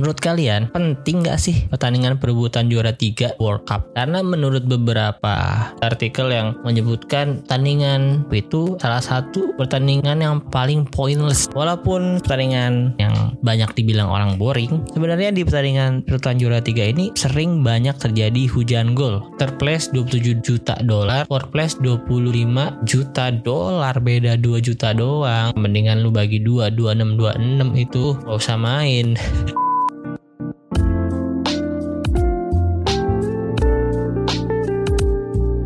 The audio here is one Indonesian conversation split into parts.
Menurut kalian penting nggak sih pertandingan perebutan juara 3 World Cup? Karena menurut beberapa artikel yang menyebutkan pertandingan itu salah satu pertandingan yang paling pointless. Walaupun pertandingan yang banyak dibilang orang boring, sebenarnya di pertandingan perebutan juara 3 ini sering banyak terjadi hujan gol. Third place 27 juta dolar, fourth place 25 juta dolar, beda 2 juta doang. Mendingan lu bagi 2, 26, 26 itu gak usah main.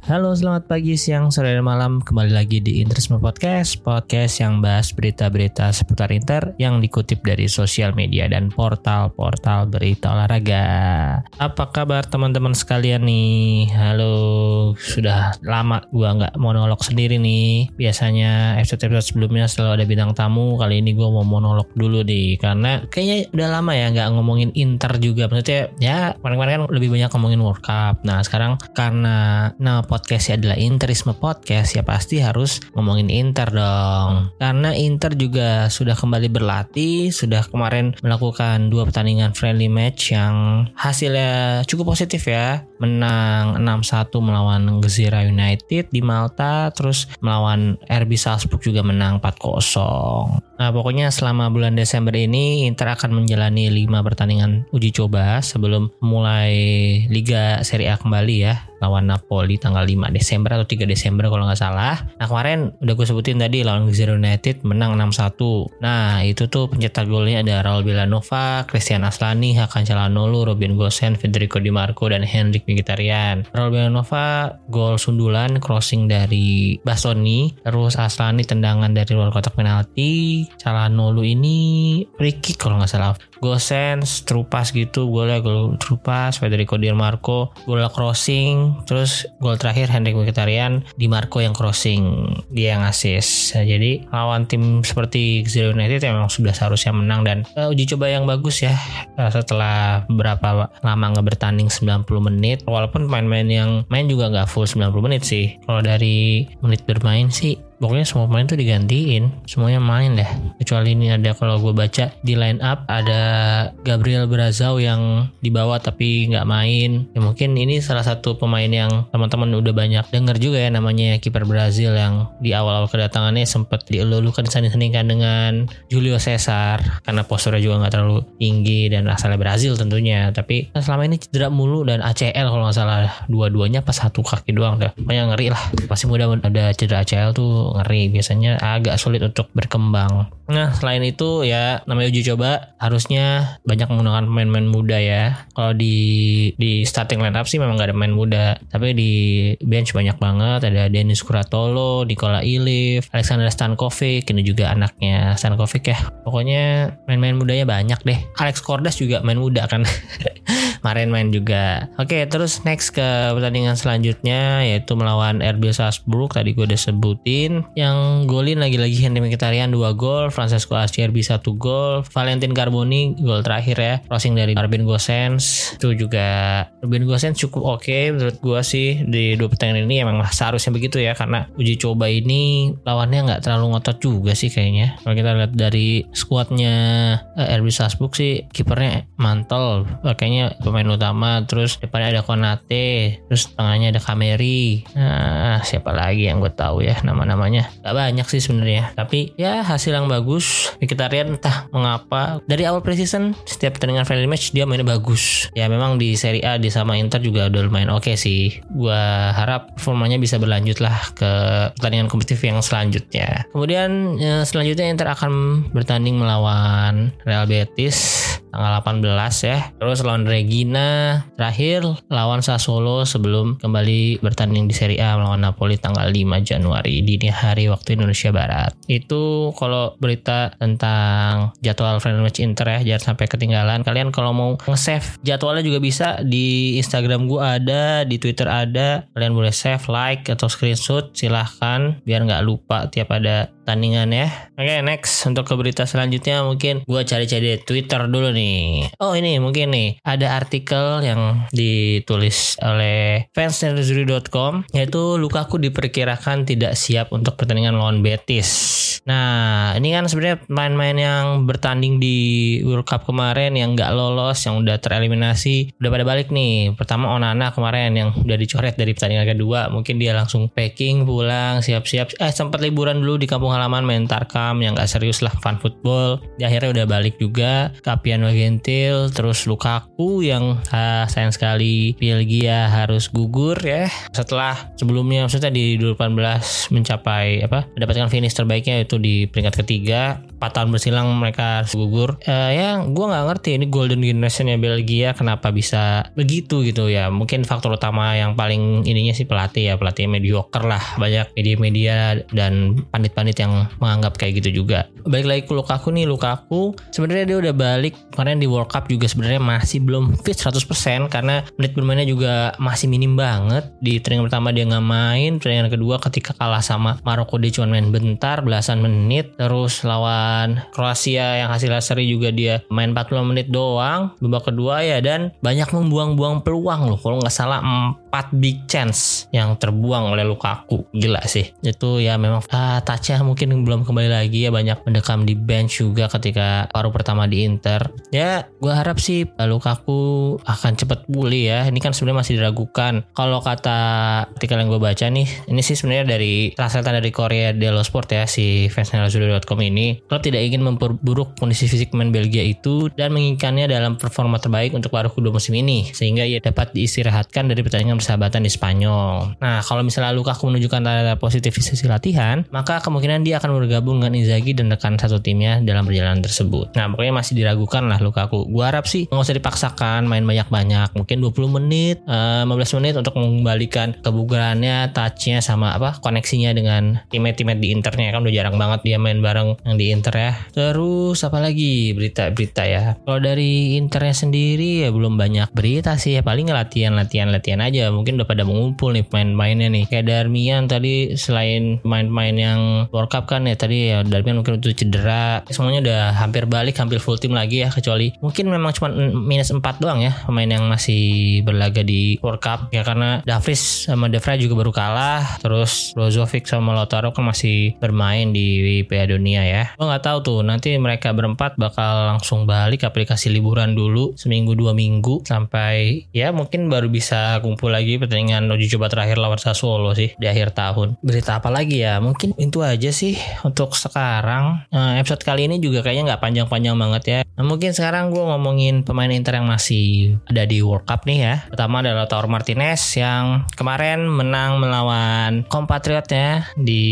Halo, selamat pagi, siang, sore, dan malam. Kembali lagi di Interisme Podcast, podcast yang bahas berita-berita seputar Inter yang dikutip dari sosial media dan portal-portal berita olahraga. Apa kabar teman-teman sekalian nih? Halo, sudah lama gua nggak monolog sendiri nih. Biasanya episode-episode sebelumnya selalu ada bintang tamu. Kali ini gua mau monolog dulu nih, karena kayaknya udah lama ya nggak ngomongin Inter juga. Maksudnya ya kemarin-kemarin kan lebih banyak ngomongin World Cup. Nah sekarang karena nah podcastnya adalah Interisme Podcast ya pasti harus ngomongin Inter dong. Karena Inter juga sudah kembali berlatih sudah kemarin melakukan dua pertandingan friendly match yang hasilnya cukup positif ya. Menang 6-1 melawan Gezira United di Malta terus melawan RB Salzburg juga menang 4-0 Nah pokoknya selama bulan Desember ini Inter akan menjalani 5 pertandingan uji coba sebelum mulai Liga Serie A kembali ya lawan Napoli tanggal 5 Desember atau 3 Desember kalau nggak salah. Nah kemarin udah gue sebutin tadi lawan Gezira United menang 6-1. Nah itu tuh pencetak golnya ada Raul Villanova, Christian Aslani, Hakan Calhanoglu, Robin Gosen, Federico Di Marco dan Henrik Mkhitaryan. Raul Villanova gol sundulan crossing dari Bastoni, terus Aslani tendangan dari luar kotak penalti, Calhanoglu ini free kick kalau nggak salah. Gosens, Trupas gitu, golnya gol Trupas, Federico Di Marco, gol crossing, terus gol terakhir Henrik Mkhitaryan, Di Marco yang crossing, dia yang assist. Nah, jadi lawan tim seperti Zero United memang sudah seharusnya menang dan uh, uji coba yang bagus ya uh, setelah berapa lama nggak bertanding 90 menit, walaupun pemain-pemain yang main juga nggak full 90 menit sih. Kalau dari menit bermain sih pokoknya semua pemain tuh digantiin. Semuanya main deh. Kecuali ini ada kalau gue baca di line up ada Gabriel Brazau yang dibawa tapi nggak main. Ya mungkin ini salah satu pemain yang teman-teman udah banyak denger juga ya namanya kiper Brazil yang di awal-awal kedatangannya sempat dielulukan disanding-sandingkan dengan Julio Cesar. Karena posturnya juga nggak terlalu tinggi dan asalnya Brazil tentunya. Tapi selama ini cedera mulu dan ACL kalau nggak salah. Dua-duanya pas satu kaki doang deh pokoknya ngeri lah. Pasti mudah ada cedera ACL tuh ngeri. Biasanya agak sulit untuk berkembang. Nah selain itu ya namanya uji coba harusnya banyak menggunakan pemain-pemain muda ya. Kalau di di starting line up sih memang gak ada pemain muda. Tapi di bench banyak banget. Ada Denis Kuratolo Nikola Ilif Alexander Stankovic ini juga anaknya Stankovic ya. Pokoknya main-main mudanya banyak deh. Alex Kordas juga main muda kan. Kemarin main juga. Oke terus next ke pertandingan selanjutnya yaitu melawan RB Salzburg. Tadi gue udah sebutin yang golin lagi-lagi Henry Mkhitaryan 2 gol. Francesco Acerbi 1 gol. Valentin Carboni gol terakhir ya. Crossing dari Robin Gosens itu juga Robin Gosens cukup oke okay, menurut gue sih di dua pertandingan ini. Emang seharusnya begitu ya karena uji coba ini lawannya nggak terlalu ngotot juga sih kayaknya. Kalau kita lihat dari skuadnya eh, RB Salzburg sih kipernya mantel. Kayaknya pemain utama terus depannya ada Konate terus tengahnya ada Kameri. Nah siapa lagi yang gue tahu ya nama-namanya gak banyak sih sebenarnya. Tapi ya hasil yang bagus. Lihat entah mengapa. Dari awal preseason setiap pertandingan friendly match dia mainnya bagus. Ya memang di Serie A di sama Inter juga udah lumayan oke okay sih. Gue harap performanya bisa berlanjut lah ke pertandingan kompetitif yang selanjutnya. Kemudian ya, selanjutnya Inter akan bertanding melawan Real Betis tanggal 18 ya. Terus lawan Regina terakhir lawan Sassuolo sebelum kembali bertanding di Serie A melawan Napoli tanggal 5 Januari dini hari waktu Indonesia Barat. Itu kalau berita tentang jadwal friendly match Inter ya jangan sampai ketinggalan. Kalian kalau mau nge-save jadwalnya juga bisa. Di Instagram gua ada di Twitter ada. Kalian boleh save like atau screenshot. Silahkan biar nggak lupa tiap ada tandingan ya. Oke next untuk ke berita selanjutnya mungkin gue cari-cari Twitter dulu nih. Oh ini mungkin nih ada artikel yang ditulis oleh fansnerdery.com yaitu Lukaku diperkirakan tidak siap untuk pertandingan lawan Betis. Nah ini kan sebenarnya main-main yang bertanding di World Cup kemarin yang nggak lolos, yang udah tereliminasi, udah pada balik nih. Pertama Onana kemarin yang udah dicoret dari pertandingan kedua, mungkin dia langsung packing pulang, siap-siap. Eh sempat liburan dulu di kampung halaman main Tarkam yang nggak serius lah fun football. Di akhirnya udah balik juga. Kapian Gentil, terus Lukaku yang ah, sayang sekali Belgia harus gugur ya. Setelah sebelumnya maksudnya di 2018 mencapai apa? mendapatkan finish terbaiknya itu di peringkat ketiga 4 tahun bersilang mereka gugur uh, ya gue nggak ngerti ini golden generationnya Belgia kenapa bisa begitu gitu ya mungkin faktor utama yang paling ininya sih pelatih ya pelatih mediocre lah banyak media-media dan pandit-pandit menganggap kayak gitu juga. Balik lagi ke Lukaku nih Lukaku sebenarnya dia udah balik kemarin di World Cup juga sebenarnya masih belum fit 100% karena menit bermainnya juga masih minim banget. Di training pertama dia nggak main training kedua ketika kalah sama Maroko dia cuma main bentar belasan menit. Terus lawan lawan Kroasia yang hasilnya seri juga dia main 40 menit doang. Babak kedua ya dan banyak membuang-buang peluang loh kalau nggak salah 4 big chance yang terbuang oleh Lukaku. Gila sih. Itu ya memang ah, mungkin belum kembali lagi ya. Banyak mendekam di bench juga ketika paruh pertama di Inter. Ya gue harap sih eh, Lukaku akan cepat pulih ya. Ini kan sebenarnya masih diragukan. Kalau kata artikel yang gue baca nih ini sih sebenarnya dari translatan dari Korea Dello Sport ya si fansnelazuri.com ini. Klub tidak ingin memperburuk kondisi fisik pemain Belgia itu dan menginginkannya dalam performa terbaik untuk paruh kedua musim ini. Sehingga ia dapat diistirahatkan dari pertandingan persahabatan di Spanyol. Nah, kalau misalnya Lukaku menunjukkan tanda positif di sisi latihan, maka kemungkinan dia akan bergabung dengan Inzaghi dan rekan satu timnya dalam perjalanan tersebut. Nah, pokoknya masih diragukan lah Lukaku. Gua harap sih nggak usah dipaksakan main banyak-banyak, mungkin 20 menit, uh, eh, 15 menit untuk mengembalikan kebugarannya, touchnya sama apa koneksinya dengan teammate-teammate di internya kan udah jarang banget dia main bareng yang di inter ya. Terus apa lagi berita-berita ya? Kalau dari internet sendiri ya belum banyak berita sih ya paling latihan-latihan-latihan aja. Mungkin udah pada mengumpul nih pemain-pemainnya nih. Kayak Darmian tadi selain main-main yang World Cup kan ya tadi ya Darmian mungkin untuk cedera. Semuanya udah hampir balik, hampir full tim lagi ya kecuali mungkin memang cuma minus 4 doang ya pemain yang masih berlaga di World Cup ya karena Davris sama Devra juga baru kalah terus Brozovic sama Lautaro kan masih bermain di Piala Dunia ya. Gue nggak tahu tuh nanti mereka berempat bakal langsung balik aplikasi liburan dulu seminggu dua minggu sampai ya mungkin baru bisa kumpul lagi pertandingan uji coba terakhir lawan Sassuolo sih di akhir tahun. Berita apa lagi ya? Mungkin itu aja sih untuk sekarang. Nah, episode kali ini juga kayaknya nggak panjang-panjang banget ya. Nah, mungkin sekarang gue ngomongin pemain Inter yang masih ada di World Cup nih ya. Pertama adalah Taur Martinez yang kemarin menang melawan kompatriotnya di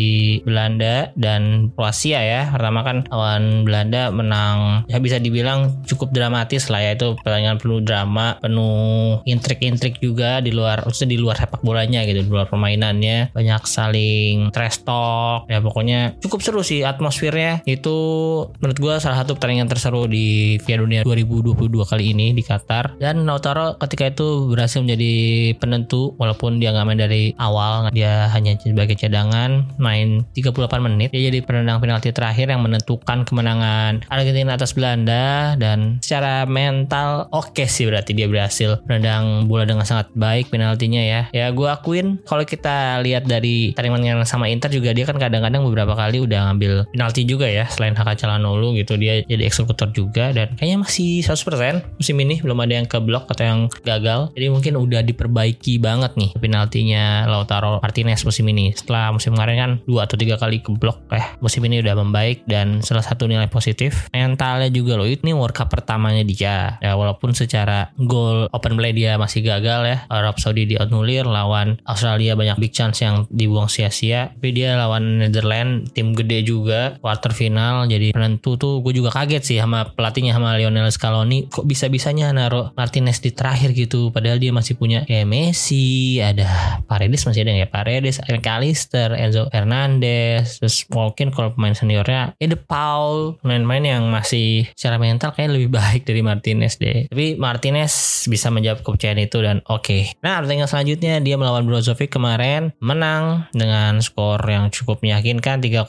Belanda dan Kroasia ya. Pertama kan lawan Belanda menang ya bisa dibilang cukup dramatis lah ya itu pertandingan penuh drama penuh intrik-intrik juga di luar maksudnya di luar sepak bolanya gitu di luar permainannya. Banyak saling trash talk. Ya pokoknya cukup seru sih atmosfernya. Itu menurut gue salah satu pertandingan terseru di Piala Dunia 2022 kali ini di Qatar. Dan Lautaro ketika itu berhasil menjadi penentu walaupun dia nggak main dari awal dia hanya sebagai cadangan main 38 menit. Dia jadi penendang penalti terakhir yang menentu menentukan kemenangan Argentina atas Belanda. Dan secara mental oke okay sih berarti dia berhasil menendang bola dengan sangat baik penaltinya ya. Ya gue akuin kalau kita lihat dari tandingan sama Inter juga dia kan kadang-kadang beberapa kali udah ngambil penalti juga ya selain Haka Calhanoglu gitu dia jadi eksekutor juga dan kayaknya masih 100% musim ini belum ada yang keblok atau yang gagal. Jadi mungkin udah diperbaiki banget nih penaltinya Lautaro Martinez musim ini. Setelah musim kemarin kan dua atau tiga kali keblok eh musim ini udah membaik dan salah satu nilai positif mentalnya juga loh ini World Cup pertamanya dia ya walaupun secara gol open play dia masih gagal ya Arab Saudi dianulir lawan Australia banyak big chance yang dibuang sia-sia tapi dia lawan Netherlands tim gede juga quarter final jadi penentu tuh gue juga kaget sih sama pelatihnya sama Lionel Scaloni kok bisa-bisanya naruh Martinez di terakhir gitu padahal dia masih punya kayak Messi ada Paredes masih ada ya Paredes McAllister Enzo Fernandez terus mungkin kalau pemain seniornya ya Paul main-main yang masih secara mental kayak lebih baik dari Martinez deh. Tapi Martinez bisa menjawab kepercayaan itu dan oke. Okay. Nah, pertandingan selanjutnya dia melawan Brozovic kemarin menang dengan skor yang cukup meyakinkan 3-0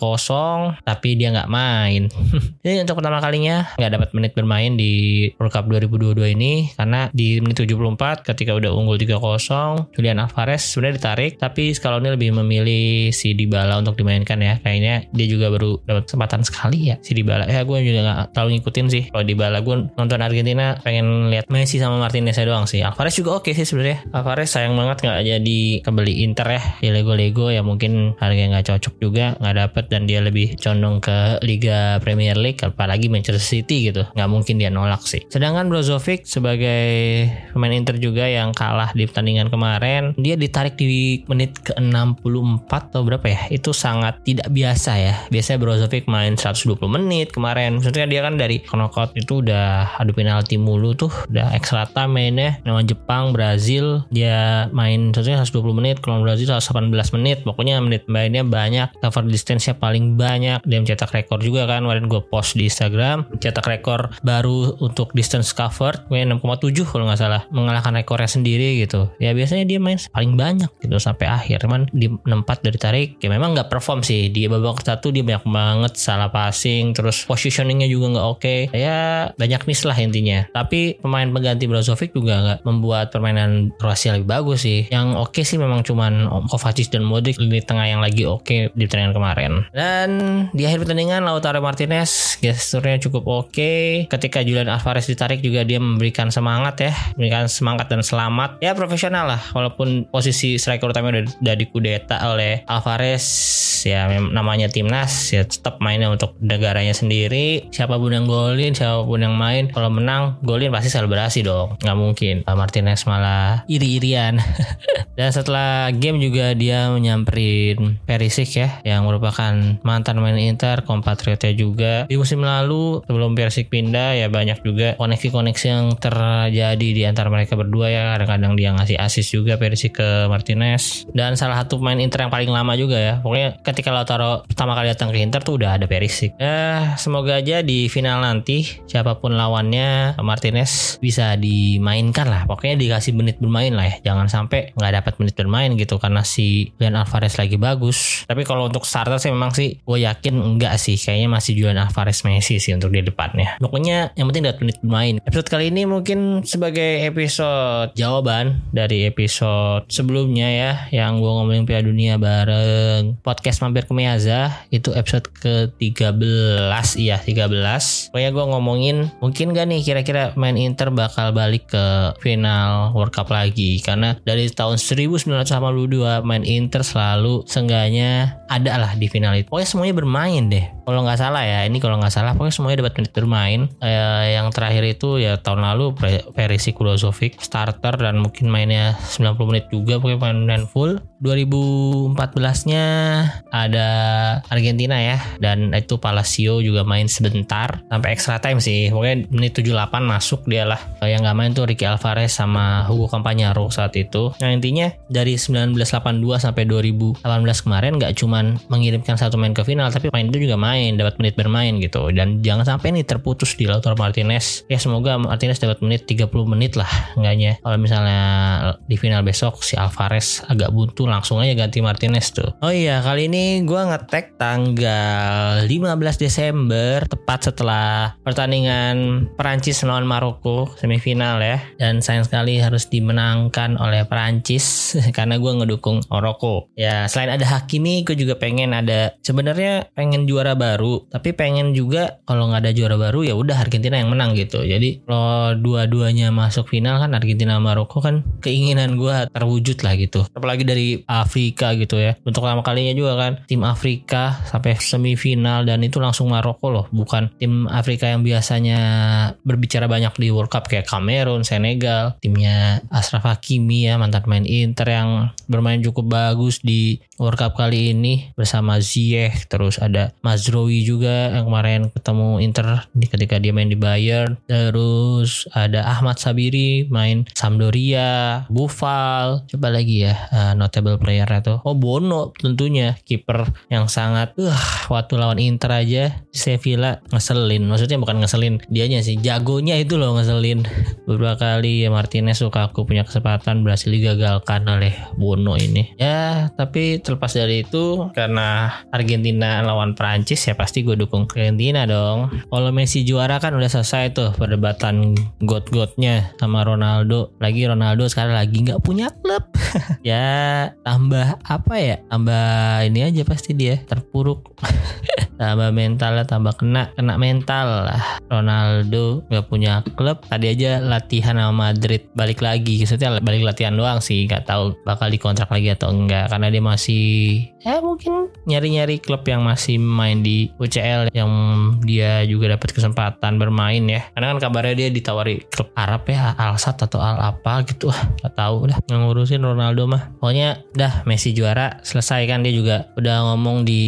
tapi dia nggak main. Jadi untuk pertama kalinya nggak dapat menit bermain di World Cup 2022 ini karena di menit 74 ketika udah unggul 3-0 Julian Alvarez sudah ditarik tapi Scaloni lebih memilih si Dybala untuk dimainkan ya. Kayaknya dia juga baru dapat kesempatan sekali ya si Dybala. Ya gue juga nggak terlalu ngikutin sih kalau Dybala gue nonton Argentina pengen lihat Messi sama Martinez doang sih. Alvarez juga oke sih sebenarnya. Alvarez sayang banget nggak jadi kebeli Inter ya. Di Lego-Lego ya mungkin harganya nggak cocok juga nggak dapet dan dia lebih condong ke Liga Premier League apalagi Manchester City gitu. Nggak mungkin dia nolak sih. Sedangkan Brozovic sebagai pemain Inter juga yang kalah di pertandingan kemarin dia ditarik di menit ke 64 atau berapa ya? Itu sangat tidak biasa ya. Biasanya Brozovic main 120 menit kemarin. Maksudnya dia kan dari knockout itu udah adu penalti mulu tuh. Udah extra time mainnya. Lawan Jepang Brazil dia main maksudnya 120 menit kalau Brazil 118 menit. Pokoknya menit mainnya banyak cover distance-nya paling banyak. Dia mencetak rekor juga kan kemarin gue post di Instagram. Mencetak rekor baru untuk distance covered gue 6,7 kalau nggak salah. Mengalahkan rekornya sendiri gitu. Ya biasanya dia main paling banyak gitu sampai akhir. Cuman di 64 dari tarik ya memang nggak perform sih. Di babak satu dia banyak banget salah passing terus positioningnya juga nggak oke. Okay. ya banyak miss lah intinya. Tapi pemain pengganti Brozovic juga nggak membuat permainan Kroasia bagus sih. Yang oke okay sih memang cuman Kovacic dan Modric di tengah yang lagi oke okay di pertandingan kemarin. Dan di akhir pertandingan Lautaro Martinez gesturnya cukup oke. Okay. ketika Julian Alvarez ditarik juga dia memberikan semangat ya. Memberikan semangat dan selamat. Ya profesional lah. Walaupun posisi striker utama udah, udah dikudeta oleh Alvarez. Ya namanya timnas. Ya tetap mainnya untuk negaranya sendiri. Siapa pun yang golin siapa pun yang main. Kalau menang golin pasti selebrasi dong. Nggak mungkin. Martinez malah dan setelah game juga dia menyamperin Perisic ya yang merupakan mantan main Inter kompatriotnya juga. Di musim lalu sebelum Perisic pindah ya banyak juga koneksi-koneksi yang terjadi di antara mereka berdua ya. Kadang-kadang dia ngasih assist juga Perisic ke Martinez. Dan salah satu pemain Inter yang paling lama juga ya. Pokoknya ketika Lautaro pertama kali datang ke Inter tuh udah ada Perisic. Ya semoga aja di final nanti siapa pun lawannya Martinez bisa dimainkan lah. Pokoknya dikasih menit bermain lah ya jangan sampai nggak dapat menit bermain gitu karena si Julian Alvarez lagi bagus. Tapi kalau untuk starter sih memang sih gue yakin enggak sih. Kayaknya masih Julian Alvarez Messi sih untuk di depannya. Pokoknya yang penting dapat menit bermain. Episode kali ini mungkin sebagai episode jawaban dari episode sebelumnya ya yang gue ngomongin Piala Dunia bareng podcast mampir ke Meaza itu episode ke-13 iya 13 pokoknya gue ngomongin mungkin gak nih kira-kira main Inter bakal balik ke final World Cup lagi karena dari tahun 1982 main Inter selalu sengganya ada lah di final itu. Pokoknya semuanya bermain deh. Kalau nggak salah ya ini kalau nggak salah pokoknya semuanya dapat menit bermain. Eh, yang terakhir itu ya tahun lalu Perisic Kulozovic starter dan mungkin mainnya 90 menit juga pokoknya main full. 2014-nya ada Argentina ya dan itu Palacio juga main sebentar sampai extra time sih. Pokoknya menit 78 masuk dia lah. Yang nggak main tuh Ricky Alvarez sama Hugo Campagnaro saat itu. Nah intinya dari 1982 sampai 2018 kemarin nggak cuman mengirimkan satu main ke final tapi main itu juga main dapat menit bermain gitu dan jangan sampai nih terputus di Lautaro Martinez ya semoga Martinez dapat menit 30 menit lah enggaknya kalau misalnya di final besok si Alvarez agak buntu langsung aja ganti Martinez tuh. Oh iya, kali ini gue ngetek tanggal 15 Desember tepat setelah pertandingan Perancis melawan Maroko semifinal ya. Dan sayang sekali harus dimenangkan oleh Perancis karena gue ngedukung Maroko. Ya, selain ada Hakimi, gue pengen ada sebenarnya pengen juara baru, tapi pengen juga kalau nggak ada juara baru ya udah Argentina yang menang gitu. Jadi kalau dua-duanya masuk final kan Argentina Maroko kan keinginan gue terwujud lah gitu. Apalagi dari Afrika gitu ya. Untuk pertama kalinya juga kan tim Afrika sampai semifinal dan itu langsung Maroko loh, bukan tim Afrika yang biasanya berbicara banyak di World Cup kayak Kamerun, Senegal, timnya Ashraf Hakimi ya mantan main Inter yang bermain cukup bagus di World Cup kali ini bersama Ziyech terus ada Mazrowi juga yang kemarin ketemu Inter di ketika dia main di Bayern. Terus ada Ahmad Sabiri main Sampdoria, Buffal, coba lagi ya uh, notable player itu. Oh Bono tentunya kiper yang sangat uh waktu lawan Inter aja Sevilla ngeselin. Maksudnya bukan ngeselin dianya sih, jagonya itu loh ngeselin. Beberapa kali ya Martinez suka aku punya kesempatan berhasil digagalkan oleh Bono ini. Ya, tapi terlepas dari itu karena Argentina lawan Prancis ya pasti gue dukung Argentina dong. Kalau Messi juara kan udah selesai tuh perdebatan god-godnya sama Ronaldo. Lagi Ronaldo sekarang lagi nggak punya klub. ya tambah apa ya? Tambah ini aja pasti dia terpuruk. tambah mentalnya tambah kena kena mental lah Ronaldo nggak punya klub tadi aja latihan sama Madrid balik lagi maksudnya balik latihan doang sih nggak tahu bakal dikontrak lagi atau enggak karena dia masih ya mungkin. Nyari-nyari klub yang masih main di UCL yang dia juga dapat kesempatan bermain ya. Karena kan kabarnya dia ditawari klub Arab ya Al Sadd atau Al apa gitu nggak tahu udah ngurusin Ronaldo mah. Pokoknya dah Messi juara selesai kan. Dia juga udah ngomong di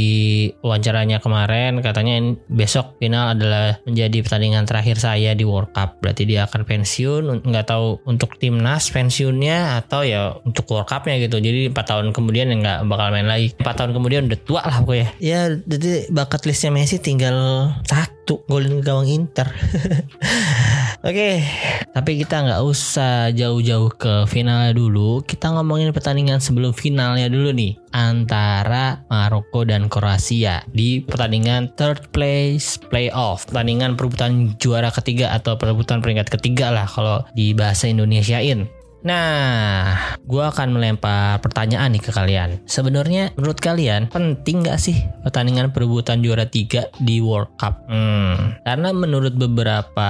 wawancaranya kemarin katanya besok final adalah menjadi pertandingan terakhir saya di World Cup. Berarti dia akan pensiun nggak tahu untuk timnas pensiunnya atau ya untuk World Cupnya gitu. Jadi empat tahun kemudian ya nggak bakal main lagi. 4 tahun kemudian udah tua lah pokoknya. Ya jadi bakat listnya Messi tinggal satu golin ke gawang Inter. Oke, okay, tapi kita nggak usah jauh-jauh ke finalnya dulu. Kita ngomongin pertandingan sebelum finalnya dulu nih antara Maroko dan Kroasia di pertandingan third place playoff, pertandingan perebutan juara ketiga atau perebutan peringkat ketiga lah kalau di bahasa Indonesiain. Nah, gue akan melempar pertanyaan nih ke kalian. Sebenarnya menurut kalian penting gak sih pertandingan perebutan juara tiga di World Cup? Hmm, karena menurut beberapa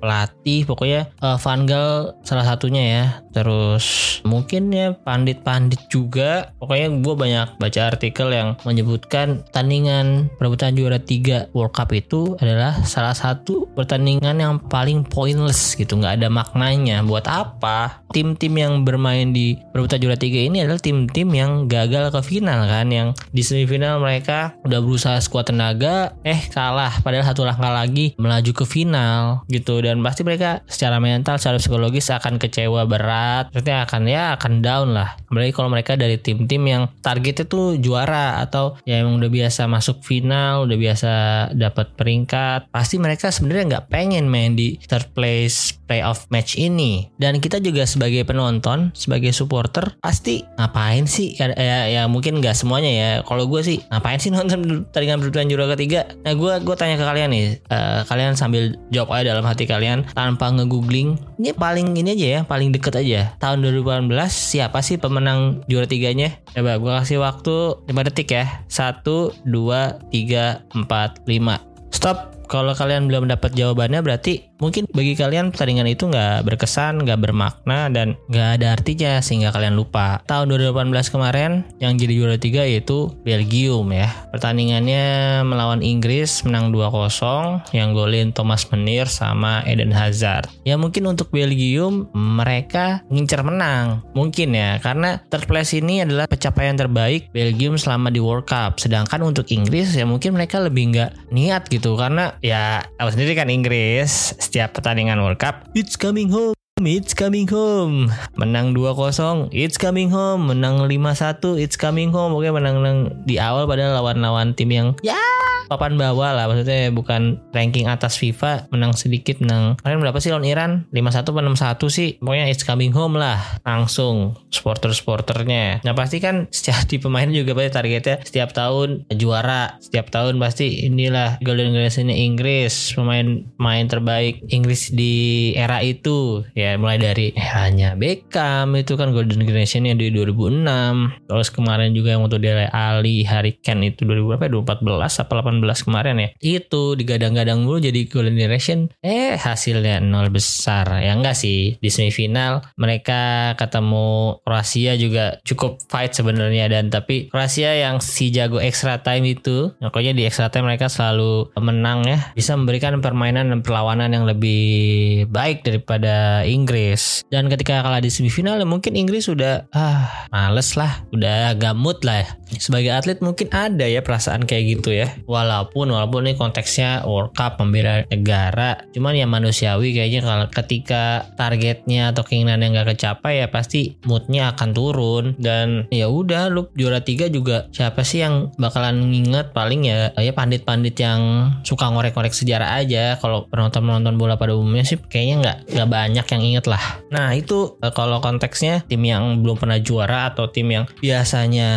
pelatih, pokoknya uh, Van Gaal salah satunya ya. Terus mungkin ya pandit-pandit juga. Pokoknya gue banyak baca artikel yang menyebutkan pertandingan perebutan juara tiga World Cup itu adalah salah satu pertandingan yang paling pointless gitu, nggak ada maknanya. Buat apa? tim-tim yang bermain di perebutan juara tiga ini adalah tim-tim yang gagal ke final kan yang di semifinal mereka udah berusaha skuad tenaga eh kalah padahal satu langkah lagi melaju ke final gitu dan pasti mereka secara mental secara psikologis akan kecewa berat maksudnya akan ya akan down lah apalagi kalau mereka dari tim-tim yang targetnya tuh juara atau ya emang udah biasa masuk final udah biasa dapat peringkat pasti mereka sebenarnya nggak pengen main di third place playoff match ini dan kita juga sebagai penonton, sebagai supporter pasti ngapain sih? Ya, ya, ya mungkin nggak semuanya ya. Kalau gue sih ngapain sih nonton pertandingan pertandingan juara ketiga? Nah gue gue tanya ke kalian nih, uh, kalian sambil jawab aja dalam hati kalian tanpa ngegoogling. Ini paling ini aja ya, paling deket aja. Tahun 2018 siapa sih pemenang juara tiganya? Coba gue kasih waktu 5 detik ya. 1, 2, 3, 4, 5. Stop. Kalau kalian belum dapat jawabannya berarti mungkin bagi kalian pertandingan itu nggak berkesan, nggak bermakna dan nggak ada artinya sehingga kalian lupa. Tahun 2018 kemarin yang jadi juara tiga yaitu Belgium ya. Pertandingannya melawan Inggris menang 2-0 yang golin Thomas Menir sama Eden Hazard. Ya mungkin untuk Belgium mereka ngincer menang. Mungkin ya karena third place ini adalah pencapaian terbaik Belgium selama di World Cup. Sedangkan untuk Inggris ya mungkin mereka lebih nggak niat gitu karena ya tahu sendiri kan Inggris setiap pertandingan World Cup. It's coming home. It's coming home. Menang 2-0, it's coming home. Menang 5-1, it's coming home. Oke, menang-menang di awal pada lawan-lawan tim yang ya. papan bawah lah. Maksudnya bukan ranking atas FIFA. Menang sedikit menang. Kalian berapa sih lawan Iran? 5-1 atau 6-1 sih? Pokoknya it's coming home lah. Langsung. Supporter-supporternya. Nah pasti kan secara di pemain juga pasti targetnya setiap tahun juara. Setiap tahun pasti inilah golden generation Inggris. Pemain main terbaik Inggris di era itu ya mulai dari eranya Beckham itu kan golden generationnya di 2006 terus kemarin juga yang untuk Dele Ali Harry Kane itu 2014 apa 18 kemarin ya. Itu digadang-gadang dulu jadi golden generation. Eh hasilnya nol besar. Ya enggak sih di semifinal mereka ketemu Kroasia juga cukup fight sebenarnya dan tapi Kroasia yang si jago extra time itu pokoknya di extra time mereka selalu menang ya. Bisa memberikan permainan dan perlawanan yang lebih baik daripada Inggris. Dan ketika kalah di semifinal mungkin Inggris sudah ah males lah, udah gamut lah. Ya. Sebagai atlet mungkin ada ya perasaan kayak gitu ya. Walaupun walaupun ini konteksnya World Cup membela negara, cuman ya manusiawi kayaknya kalau ketika targetnya atau keinginan yang gak kecapai ya pasti moodnya akan turun dan ya udah lu juara tiga juga siapa sih yang bakalan nginget paling ya ya pandit-pandit yang suka ngorek-ngorek sejarah aja kalau penonton-penonton bola pada umumnya sih kayaknya nggak nggak banyak yang inget lah. Nah itu eh, kalau konteksnya tim yang belum pernah juara atau tim yang biasanya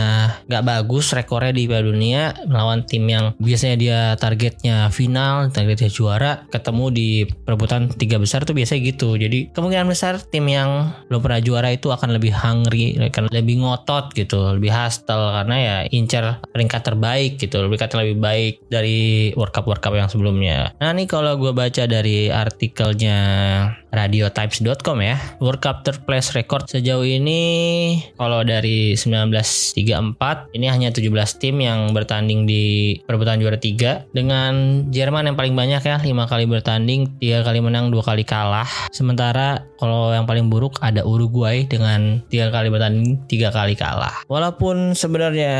nggak bagus rekornya di Piala Dunia melawan tim yang biasanya dia targetnya final targetnya juara ketemu di perebutan tiga besar tuh biasanya gitu. Jadi kemungkinan besar tim yang belum pernah juara itu akan lebih hungry akan lebih ngotot gitu lebih hustle karena ya incer peringkat terbaik gitu peringkat lebih baik dari World Cup World Cup yang sebelumnya. Nah ini kalau gue baca dari artikelnya radiotimes.com ya. World Cup third place record sejauh ini kalau dari 1934 ini hanya 17 tim yang bertanding di perebutan juara 3 dengan Jerman yang paling banyak ya 5 kali bertanding, 3 kali menang, 2 kali kalah. Sementara kalau yang paling buruk ada Uruguay dengan 3 kali bertanding, 3 kali kalah. Walaupun sebenarnya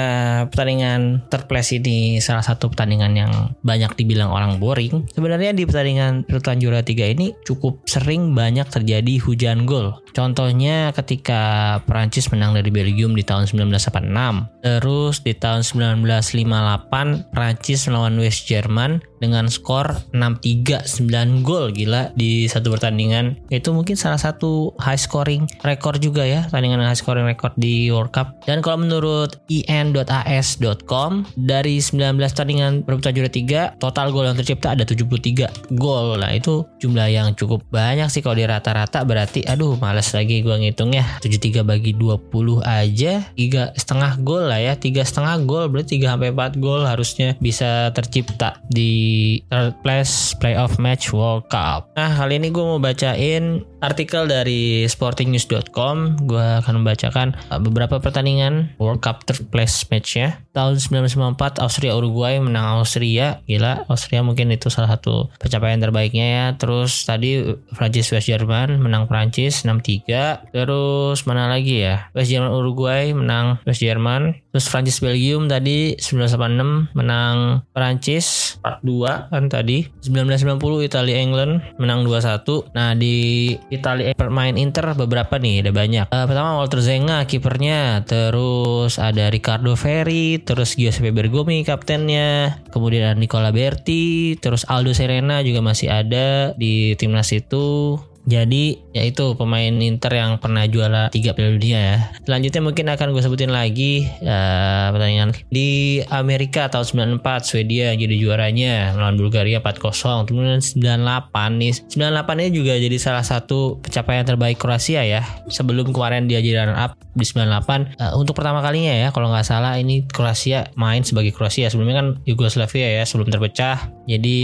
pertandingan third place ini salah satu pertandingan yang banyak dibilang orang boring, sebenarnya di pertandingan perebutan juara 3 ini cukup sering banyak hujan gol. Contohnya ketika Prancis menang dari Belgium di tahun 1986. Terus di tahun 1958 Prancis melawan West Jerman dengan skor 6-3 9 gol gila di satu pertandingan. Itu mungkin salah satu high scoring rekor juga ya pertandingan high scoring rekor di World Cup. Dan kalau menurut in.as.com dari 19 pertandingan perebutan juara 3 total gol yang tercipta ada 73 gol nah itu jumlah yang cukup banyak sih kalau di rata-rata berarti aduh males lagi gua ngitung ya. 73 bagi 20 aja tiga setengah gol lah ya. Tiga setengah gol berarti 3 sampai 4 gol harusnya bisa tercipta di third place playoff match World Cup. Nah kali ini gue mau bacain artikel dari sportingnews.com. Gue akan membacakan uh, beberapa pertandingan World Cup third place matchnya. Tahun 1994 Austria Uruguay menang Austria. Gila Austria mungkin itu salah satu pencapaian terbaiknya ya. Terus tadi Prancis West Jerman menang Prancis 6-3. Terus mana lagi ya? West Jerman Uruguay menang West Jerman. Terus Prancis Belgium tadi 1986 menang Prancis 4-2 kan tadi. 1990 Italia England menang 2-1 nah di Italia main Inter beberapa nih ada banyak. Uh, pertama Walter Zenga kipernya. Terus ada Riccardo Ferri terus Giuseppe Bergomi kaptennya. Kemudian Nicola Berti terus Aldo Serena juga masih ada di timnas itu. Jadi ya itu pemain Inter yang pernah juara tiga Piala Dunia ya. Selanjutnya mungkin akan gue sebutin lagi uh, pertandingan di Amerika tahun 94 Swedia jadi juaranya melawan Bulgaria 4-0. Kemudian 98 nih 98 ini juga jadi salah satu pencapaian terbaik Kroasia ya. Sebelum kemarin dia jadi runner up di 98 uh, eh, untuk pertama kalinya ya kalau nggak salah ini Kroasia main sebagai Kroasia sebelumnya kan Yugoslavia ya sebelum terpecah. Jadi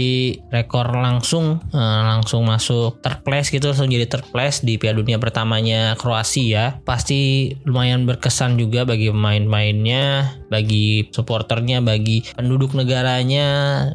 rekor langsung uh, langsung masuk third gitu langsung jadi third di Piala Dunia pertamanya Kroasia pasti lumayan berkesan juga bagi pemain-pemainnya bagi supporternya bagi penduduk negaranya.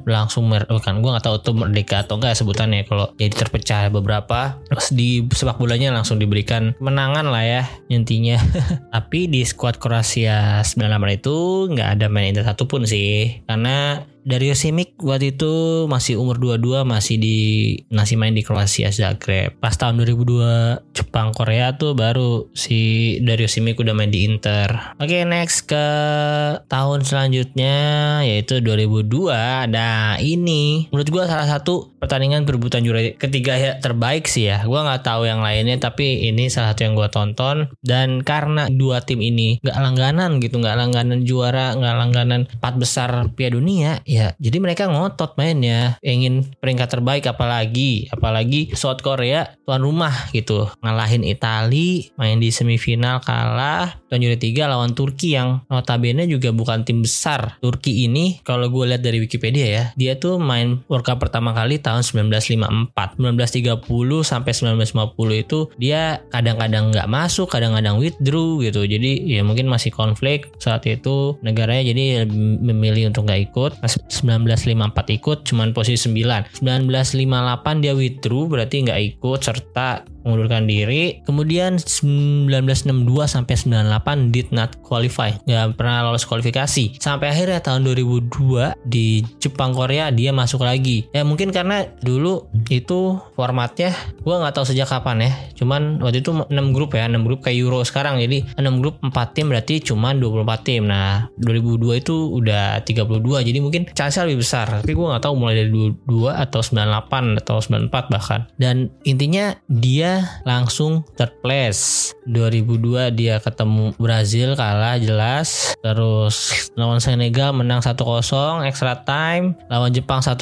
Langsung mer kan gue nggak tahu tuh merdeka atau enggak sebutannya. Kalau jadi terpecah beberapa terus di sepak bolanya langsung diberikan menangan lah ya intinya. Tapi di skuad Kroasia 98 itu nggak ada main Inter satupun sih. Karena Dario Simic waktu itu masih umur 22 masih di masih main di Kroasia Zagreb. Pas tahun 2002 Jepang Korea tuh baru si Dario Simic udah main di Inter. Oke, okay, next ke tahun selanjutnya yaitu 2002. Nah, ini menurut gua salah satu pertandingan perebutan juara ketiga ya terbaik sih ya. Gua nggak tahu yang lainnya tapi ini salah satu yang gua tonton dan karena dua tim ini nggak langganan gitu, nggak langganan juara, nggak langganan empat besar Piala Dunia ya jadi mereka ngotot mainnya. Ingin peringkat terbaik apalagi apalagi South Korea tuan rumah gitu. Ngalahin Itali main di semifinal kalah tuan juara tiga lawan Turki yang notabene juga bukan tim besar. Turki ini kalau gue lihat dari Wikipedia ya dia tuh main World Cup pertama kali tahun 1954 1930 sampai 1950 itu dia kadang-kadang nggak masuk kadang-kadang withdraw gitu. Jadi ya mungkin masih konflik saat itu negaranya jadi memilih untuk nggak ikut. 1954 ikut cuman posisi 9 1958 dia withdrew berarti nggak ikut serta mengundurkan diri. Kemudian 1962 sampai 98 did not qualify, nggak pernah lolos kualifikasi. Sampai akhirnya tahun 2002 di Jepang Korea dia masuk lagi. Ya mungkin karena dulu itu formatnya gua nggak tahu sejak kapan ya. Cuman waktu itu 6 grup ya, 6 grup kayak Euro sekarang. Jadi 6 grup 4 tim berarti cuma 24 tim. Nah, 2002 itu udah 32. Jadi mungkin chance lebih besar. Tapi gua nggak tahu mulai dari 22 atau 98 atau 94 bahkan. Dan intinya dia langsung third place. 2002 dia ketemu Brazil kalah jelas. Terus lawan Senegal menang 1-0 extra time. Lawan Jepang 1-0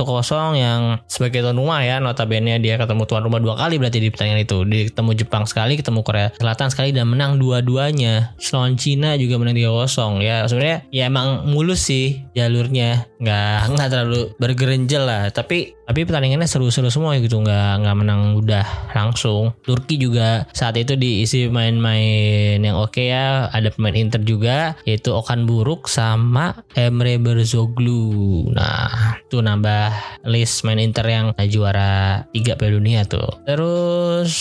yang sebagai tuan rumah ya notabene dia ketemu tuan rumah dua kali berarti di pertandingan itu. Dia ketemu Jepang sekali, ketemu Korea Selatan sekali dan menang dua-duanya. Lawan Cina juga menang 3-0 ya. Sebenarnya ya emang mulus sih jalurnya. Nggak nggak terlalu bergerenjel lah. Tapi tapi pertandingannya seru-seru semua gitu nggak nggak menang udah langsung Turki juga saat itu diisi main-main yang oke okay ya. Ada pemain Inter juga yaitu Okan Buruk sama Emre Berzoglu. Nah itu nambah list main Inter yang juara tiga Piala Dunia tuh. Terus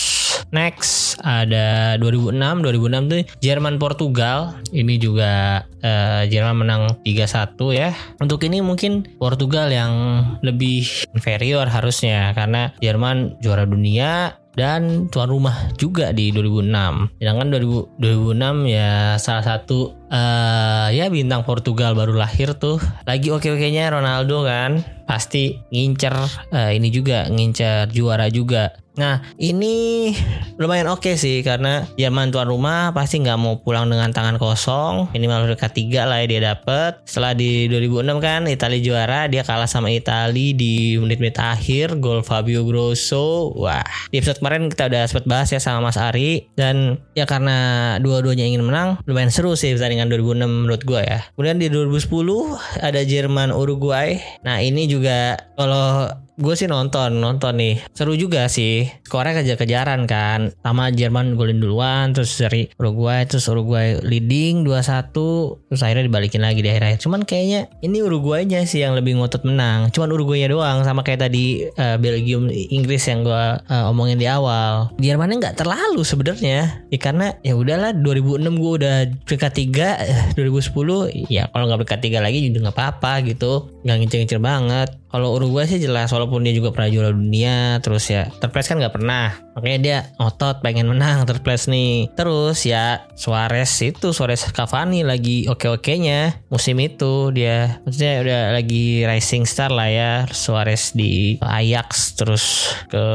next ada 2006 2006 tuh Jerman Portugal. Ini juga uh, Jerman menang 3-1 ya. Untuk ini mungkin Portugal yang lebih inferior harusnya karena Jerman juara dunia dan tuan rumah juga di 2006. Sedangkan 2000, 2006 ya salah satu uh, ya bintang Portugal baru lahir tuh. Lagi oke-okenya Ronaldo kan. Pasti ngincer uh, ini juga ngincer juara juga. Nah ini lumayan oke okay sih karena Jerman tuan rumah pasti nggak mau pulang dengan tangan kosong. Minimal peringkat tiga lah ya dia dapet. Setelah di 2006 kan Italia juara dia kalah sama Italia di menit-menit akhir gol Fabio Grosso. Wah di episode kemarin kita udah sempat bahas ya sama Mas Ari dan ya karena dua-duanya ingin menang lumayan seru sih pertandingan 2006 menurut gue ya. Kemudian di 2010 ada Jerman Uruguay. Nah ini juga kalau gue sih nonton nonton nih. Seru juga sih. Korea kejar-kejaran kan. Sama Jerman golin duluan terus dari Uruguay terus Uruguay leading 2-1 terus akhirnya dibalikin lagi di akhir-akhir. Cuman kayaknya ini Uruguaynya sih yang lebih ngotot menang. Cuman Uruguaynya doang sama kayak tadi uh, Belgium Inggris yang gue uh, omongin di awal. Jermannya nggak terlalu sebenarnya. Ya karena ya udahlah 2006 gue udah peringkat 3 2010 ya kalau nggak peringkat 3 lagi juga nggak apa-apa gitu. Nggak ngincer-ngincer banget. Kalau Uruguay sih jelas walaupun dia juga pernah juara dunia terus ya terples kan nggak pernah. Makanya dia otot pengen menang terples nih. Terus ya Suarez itu Suarez Cavani lagi oke-okenya musim itu. Dia maksudnya udah lagi rising star lah ya. Suarez di Ajax terus ke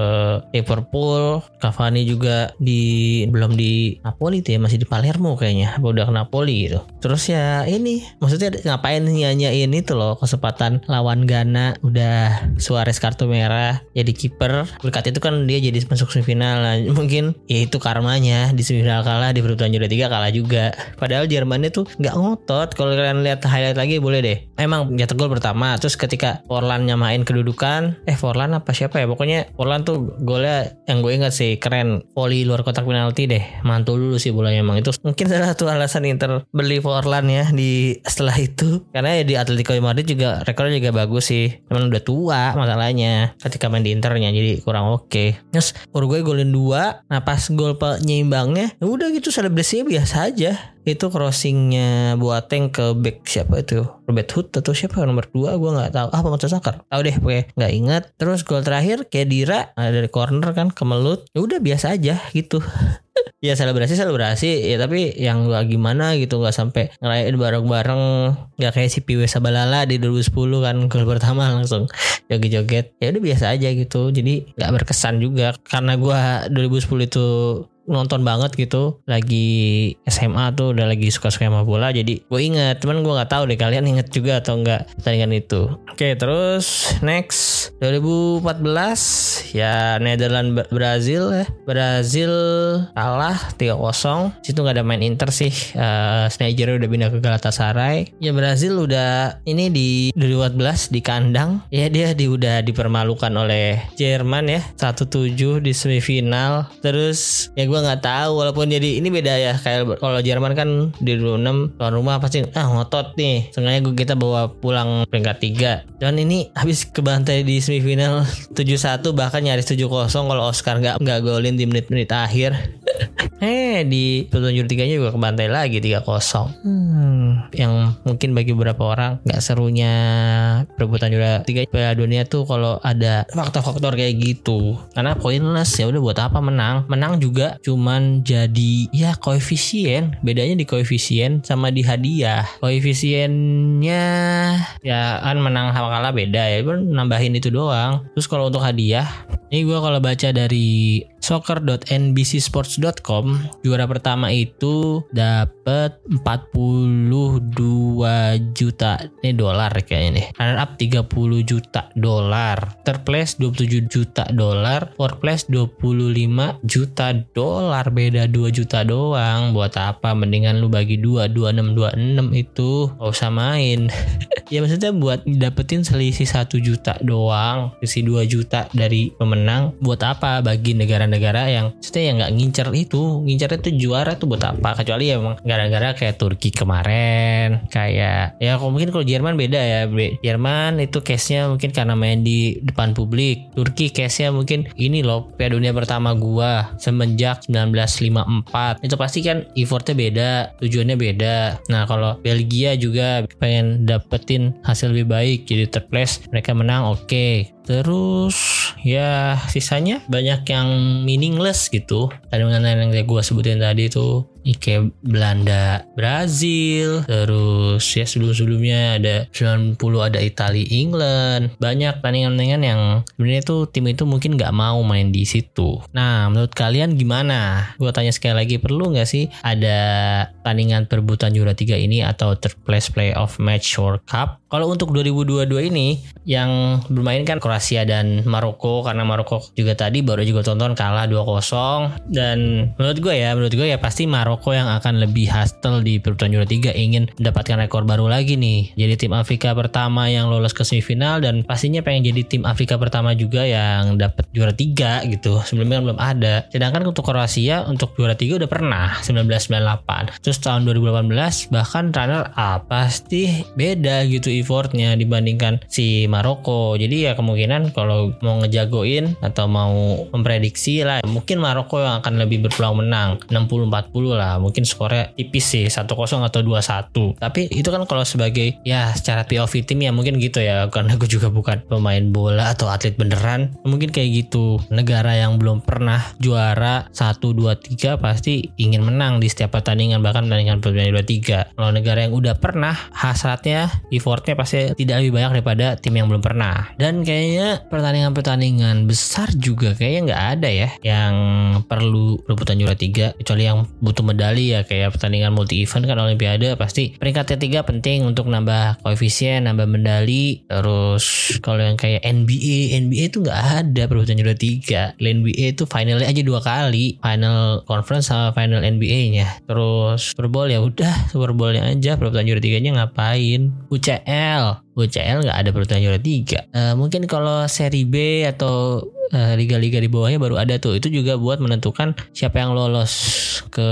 Liverpool. Cavani juga di belum di Napoli tuh ya masih di Palermo kayaknya. Apa udah ke Napoli gitu. Terus ya ini maksudnya ngapain nyanyain itu loh kesempatan lawan Ghana. Udah Suarez kartu merah jadi kiper. Berkat itu kan dia jadi masuk semifinal. Nah, mungkin ya itu karmanya di semifinal kalah di perebutan juara tiga kalah juga. Padahal Jerman itu nggak ngotot. Kalau kalian lihat highlight lagi boleh deh. Emang jatuh gol pertama terus ketika Forlan nyamain kedudukan eh Forlan apa siapa ya? Pokoknya Forlan tuh golnya yang gue ingat sih keren. Volley luar kotak penalti deh. Mantul dulu sih bolanya emang. Itu mungkin salah satu alasan Inter beli Forlan ya di setelah itu. Karena ya di Atletico Madrid juga rekornya juga bagus sih. Cuman udah tua masalahnya ketika main di internya jadi kurang oke. Okay. terus Uruguay golin dua nah pas gol penyeimbangnya ya udah gitu selebrasinya biasa aja. Itu crossingnya Boateng ke back siapa itu? Robert Hood atau siapa? Nomor dua gue nggak tahu. Ah pemain Sakar tahu deh gue nggak ingat. Terus gol terakhir Kedira nah, dari corner kan kemelut. Ya udah biasa aja gitu ya selebrasi selebrasi. Ya tapi yang gak gimana gitu nggak sampai ngerayain bareng-bareng. Nggak kayak si Piwe Sabalala di 2010 kan gol pertama langsung joget-joget. Ya udah biasa aja gitu. Jadi nggak berkesan juga. Karena gua 2010 itu nonton banget gitu. Lagi SMA tuh udah lagi suka-suka sama bola jadi gue inget cuman gue nggak tahu deh kalian inget juga atau enggak pertandingan itu. Oke terus next. 2014 ya Netherlands Brazil ya Brazil kalah 3-0 situ nggak ada main Inter sih. Uh, udah pindah ke Galatasaray. Ya Brazil udah ini di 2014 di kandang. Ya dia di, udah dipermalukan oleh Jerman ya. 1-7 di semifinal. Terus ya gue gue nggak tahu walaupun jadi ini beda ya kayak kalau Jerman kan di 26 tuan rumah pasti ah ngotot nih sengaja gue kita bawa pulang peringkat tiga. Dan ini habis kebantai di semifinal 7-1 bahkan nyaris 7-0 kalau Oscar nggak nggak golin di menit-menit akhir. Eh di pertunjukan tiganya juga kebantai lagi 3-0 hmm, yang mungkin bagi beberapa orang nggak serunya perebutan juara tiga Piala Dunia tuh kalau ada faktor-faktor kayak gitu. Karena pointless ya udah buat apa menang? Menang juga cuman jadi ya koefisien. Bedanya di koefisien sama di hadiah. Koefisiennya ya kan menang sama kalah beda ya. Nambahin itu doang. Terus kalau untuk hadiah ini gue kalau baca dari soccer.nbcsports.com juara pertama itu dapat 42 juta ini dolar kayaknya nih. Runner up 30 juta dolar. Third place 27 juta dolar. Fourth place 25 juta dolar. Beda 2 juta doang. Buat apa? Mendingan lu bagi 2 26 26 itu. Gak usah main. Ya maksudnya buat dapetin selisih 1 juta doang selisih 2 juta dari pemenang buat apa bagi negara-negara yang maksudnya yang nggak ngincer itu ngincer itu juara tuh buat apa? Kecuali ya emang gara-gara kayak Turki kemarin kayak ya mungkin kalau Jerman beda ya Jerman itu case-nya mungkin karena main di depan publik. Turki case-nya mungkin ini loh Piala Dunia pertama gua semenjak 1954 itu pasti kan effortnya beda tujuannya beda. Nah kalau Belgia juga pengen dapetin hasil lebih baik jadi third mereka menang oke. okay. Terus ya sisanya banyak yang meaningless gitu. Tadi yang gue sebutin tadi tuh kayak Belanda, Brazil, terus ya sebelum-sebelumnya ada 90 ada Italia, England, banyak tandingan-tandingan yang sebenarnya tuh tim itu mungkin nggak mau main di situ. Nah, menurut kalian gimana? Gue tanya sekali lagi, perlu nggak sih ada tandingan perebutan juara tiga ini atau third place playoff match World Cup? Kalau untuk 2022 ini yang bermain kan Kroasia dan Maroko karena Maroko juga tadi baru juga tonton kalah 2-0 dan menurut gue ya menurut gue ya pasti Maroko yang akan lebih hustle di perebutan juara 3 ingin mendapatkan rekor baru lagi nih. Jadi tim Afrika pertama yang lolos ke semifinal dan pastinya pengen jadi tim Afrika pertama juga yang dapat juara 3 gitu. Sebelumnya kan belum ada. Sedangkan untuk Kroasia untuk juara 3 udah pernah 1998. Terus tahun 2018 bahkan runner up pasti beda gitu effortnya dibandingkan si Maroko. Jadi ya kemungkinan kalau mau ngejagoin atau mau memprediksi lah mungkin Maroko yang akan lebih berpeluang menang 60-40 lah. Mungkin skornya tipis sih 1-0 atau 2-1 tapi itu kan kalau sebagai ya secara POV tim ya mungkin gitu ya. Karena gue juga bukan pemain bola atau atlet beneran. Mungkin kayak gitu. Negara yang belum pernah juara 1 2 3 pasti ingin menang di setiap pertandingan bahkan pertandingan pertandingan 2 3 kalau negara yang udah pernah hasratnya effort pasti tidak lebih banyak daripada tim yang belum pernah. Dan kayaknya pertandingan-pertandingan besar juga kayaknya nggak ada ya yang perlu rebutan juara tiga kecuali yang butuh medali ya kayak pertandingan multi event kan olimpiade pasti peringkat ketiga penting untuk nambah koefisien nambah medali. Terus kalau yang kayak NBA NBA itu nggak ada perebutan juara tiga. NBA itu finalnya aja dua kali final conference sama final NBA nya terus Super Bowl ya udah Super Bowl-nya aja perebutan juara tiganya ngapain? UCL UCL nggak ada pertandingan juara tiga. Uh, mungkin kalau seri B atau liga-liga di bawahnya baru ada tuh. Itu juga buat menentukan siapa yang lolos ke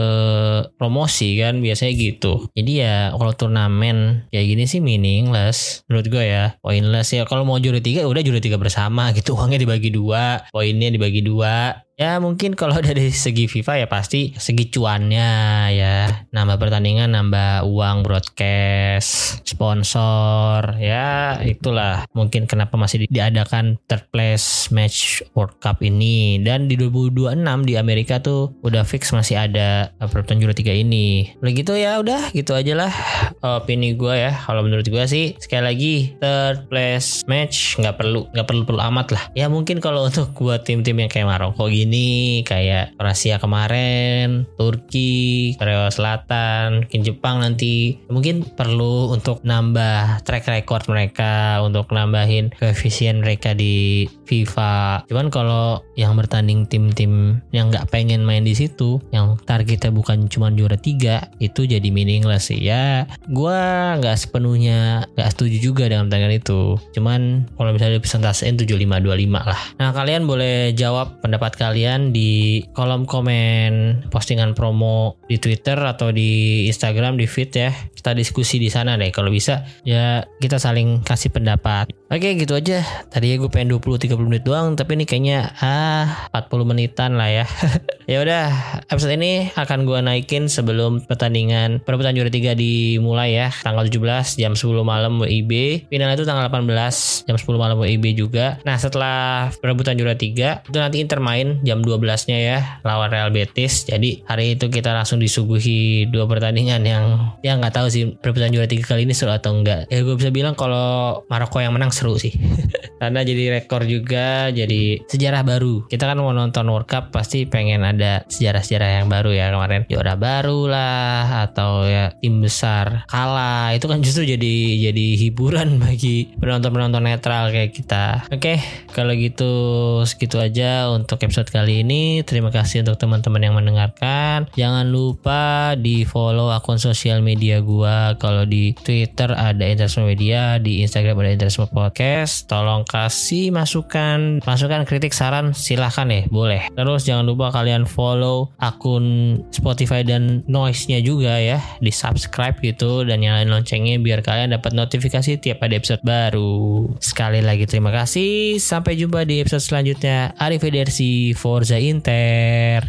promosi kan biasanya gitu. Jadi ya kalau turnamen kayak gini sih meaningless menurut gue ya. Pointless ya. Kalau mau juara tiga udah juara tiga bersama gitu. Uangnya dibagi dua poinnya dibagi dua Ya mungkin kalau dari segi FIFA ya pasti segi cuannya ya. Nambah pertandingan nambah uang broadcast sponsor ya itulah. Mungkin kenapa masih diadakan third place match World Cup ini. Dan di 2026 di Amerika tuh udah fix masih ada pertandingan juara tiga ini. Begitu ya udah gitu aja lah opini gue ya. Kalau menurut gue sih sekali lagi third place match nggak perlu nggak perlu perlu amat lah. Ya mungkin kalau untuk buat tim-tim yang kayak Maroko gini ini kayak Rusia kemarin, Turki, Korea Selatan, mungkin Jepang nanti. Mungkin perlu untuk nambah track record mereka untuk nambahin koefisien mereka di FIFA. Cuman kalau yang bertanding tim-tim yang nggak pengen main di situ, yang targetnya bukan cuma juara tiga itu jadi meaningless sih. Ya gue nggak sepenuhnya nggak setuju juga dengan pertandingan itu. Cuman kalau misalnya presentasein 7525 lah. Nah kalian boleh jawab pendapat kalian di kolom komen postingan promo di Twitter atau di Instagram di feed ya. Kita diskusi di sana deh kalau bisa. Ya kita saling kasih pendapat oke gitu aja. Tadi gue pengen 20-30 menit doang tapi ini kayaknya ah 40 menitan lah ya. Ya udah episode ini akan gue naikin sebelum pertandingan perebutan juara 3 dimulai ya. Tanggal 17 jam 10 malam WIB final itu tanggal 18 jam 10 malam WIB juga. Nah setelah perebutan juara 3 itu nanti Inter main jam 12 nya ya lawan Real Betis. Jadi hari itu kita langsung disuguhi dua pertandingan yang ya nggak tahu sih perebutan juara 3 kali ini seru atau enggak ya gue bisa bilang kalau Maroko yang menang seru sih. Karena jadi rekor juga jadi sejarah baru. Kita kan mau nonton World Cup pasti pengen ada sejarah-sejarah yang baru ya. Kemarin juara baru lah atau ya tim besar kalah. Itu kan justru jadi jadi hiburan bagi penonton-penonton netral kayak kita. Oke kalau gitu segitu aja untuk episode kali ini. Terima kasih untuk teman-teman yang mendengarkan. Jangan lupa di follow akun sosial media gua. Kalau di Twitter ada Interisme Media di Instagram ada Interisme Podcast tolong kasih masukan. Masukan kritik saran silahkan ya boleh. Terus jangan lupa kalian follow akun Spotify dan Noise-nya juga ya di subscribe gitu dan nyalain loncengnya biar kalian dapat notifikasi tiap ada episode baru. Sekali lagi terima kasih sampai jumpa di episode selanjutnya. Arrivederci Forza Inter